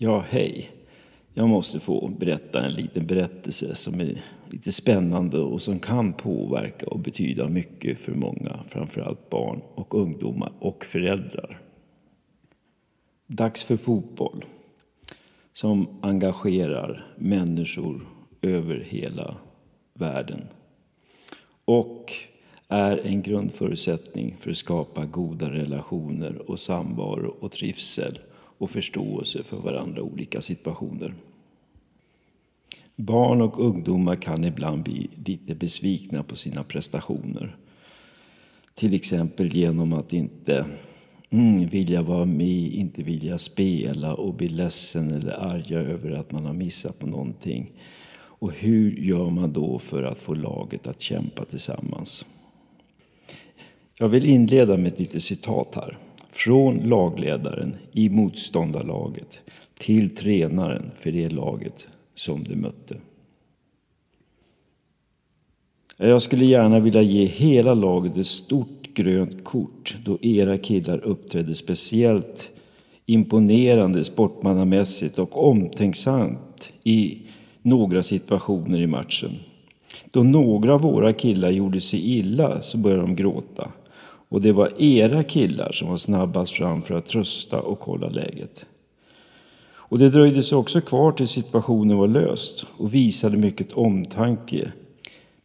Ja, hej. Jag måste få berätta en liten berättelse som är lite spännande och som kan påverka och betyda mycket för många, framförallt barn och ungdomar och föräldrar. Dags för fotboll som engagerar människor över hela världen och är en grundförutsättning för att skapa goda relationer och samvaro och trivsel och förståelse för varandra i olika situationer. Barn och ungdomar kan ibland bli lite besvikna på sina prestationer. Till exempel genom att inte mm, vilja vara med, inte vilja spela och bli ledsen eller arga över att man har missat på någonting. Och hur gör man då för att få laget att kämpa tillsammans? Jag vill inleda med ett litet citat här. Från lagledaren i motståndarlaget till tränaren för det laget som de mötte. Jag skulle gärna vilja ge hela laget ett stort grönt kort då era killar uppträdde speciellt imponerande sportmannamässigt och omtänksamt i några situationer i matchen. Då några av våra killar gjorde sig illa så började de gråta. Och det var era killar som var snabbast fram för att trösta och kolla läget. Och det dröjde sig också kvar tills situationen var löst och visade mycket omtanke.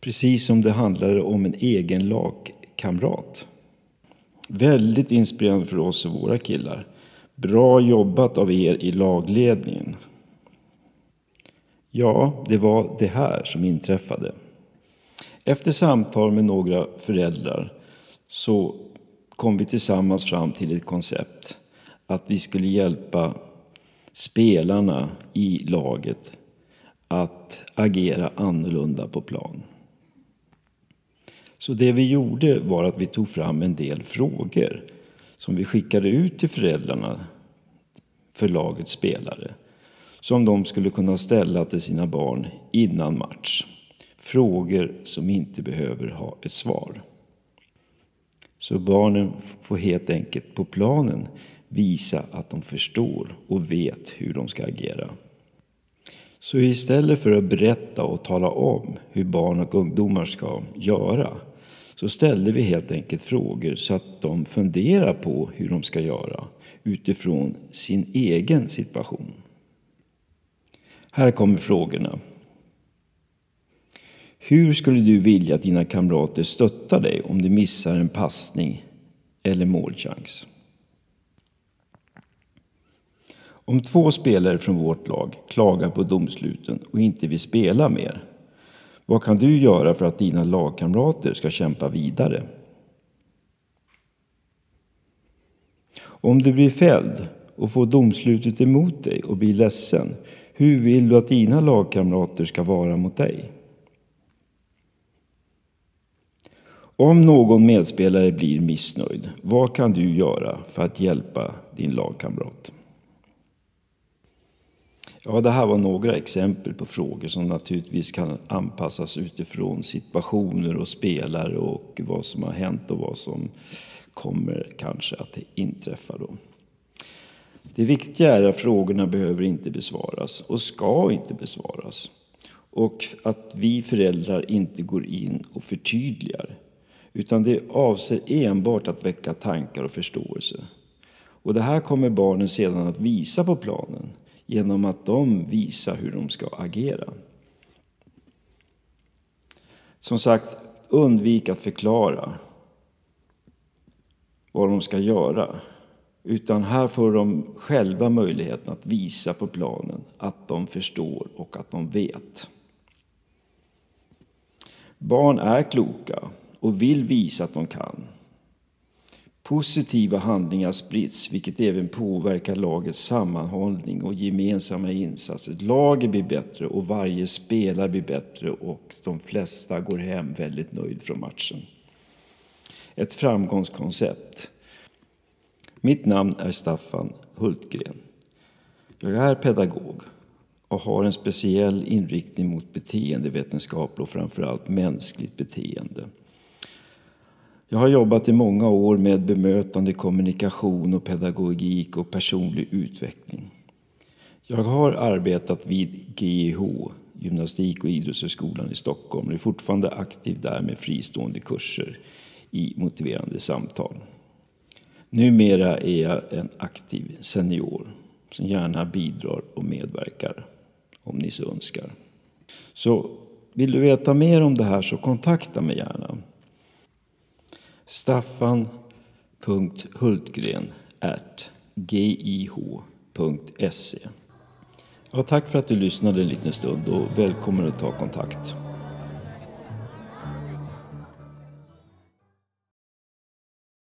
Precis som det handlade om en egen lagkamrat. Väldigt inspirerande för oss och våra killar. Bra jobbat av er i lagledningen. Ja, det var det här som inträffade. Efter samtal med några föräldrar så kom vi tillsammans fram till ett koncept. Att vi skulle hjälpa spelarna i laget att agera annorlunda på plan. Så det vi gjorde var att vi tog fram en del frågor som vi skickade ut till föräldrarna för lagets spelare. Som de skulle kunna ställa till sina barn innan match. Frågor som inte behöver ha ett svar. Så barnen får helt enkelt på planen visa att de förstår och vet hur de ska agera. Så istället för att berätta och tala om hur barn och ungdomar ska göra så ställde vi helt enkelt frågor så att de funderar på hur de ska göra utifrån sin egen situation. Här kommer frågorna. Hur skulle du vilja att dina kamrater stöttar dig om du missar en passning eller målchans? Om två spelare från vårt lag klagar på domsluten och inte vill spela mer, vad kan du göra för att dina lagkamrater ska kämpa vidare? Om du blir fälld och får domslutet emot dig och blir ledsen, hur vill du att dina lagkamrater ska vara mot dig? Om någon medspelare blir missnöjd, vad kan du göra för att hjälpa din lagkamrat? Ja, det här var några exempel på frågor som naturligtvis kan anpassas utifrån situationer och spelare och vad som har hänt och vad som kommer kanske att inträffa då. Det viktiga är att frågorna behöver inte besvaras och ska inte besvaras. Och att vi föräldrar inte går in och förtydligar utan det avser enbart att väcka tankar och förståelse. Och det här kommer barnen sedan att visa på planen genom att de visar hur de ska agera. Som sagt, undvik att förklara vad de ska göra. Utan här får de själva möjligheten att visa på planen att de förstår och att de vet. Barn är kloka och vill visa att de kan. Positiva handlingar sprids, vilket även påverkar lagets sammanhållning och gemensamma insatser. Laget blir bättre och varje spelare blir bättre och de flesta går hem väldigt nöjd från matchen. Ett framgångskoncept. Mitt namn är Staffan Hultgren. Jag är pedagog och har en speciell inriktning mot beteendevetenskap och framförallt mänskligt beteende. Jag har jobbat i många år med bemötande, kommunikation och pedagogik och personlig utveckling. Jag har arbetat vid GIH, Gymnastik och idrottshögskolan i Stockholm och är fortfarande aktiv där med fristående kurser i motiverande samtal. Numera är jag en aktiv senior som gärna bidrar och medverkar om ni så önskar. Så vill du veta mer om det här så kontakta mig gärna. Staffan.hultgren gih.se ja, Tack för att du lyssnade en liten stund och välkommen att ta kontakt.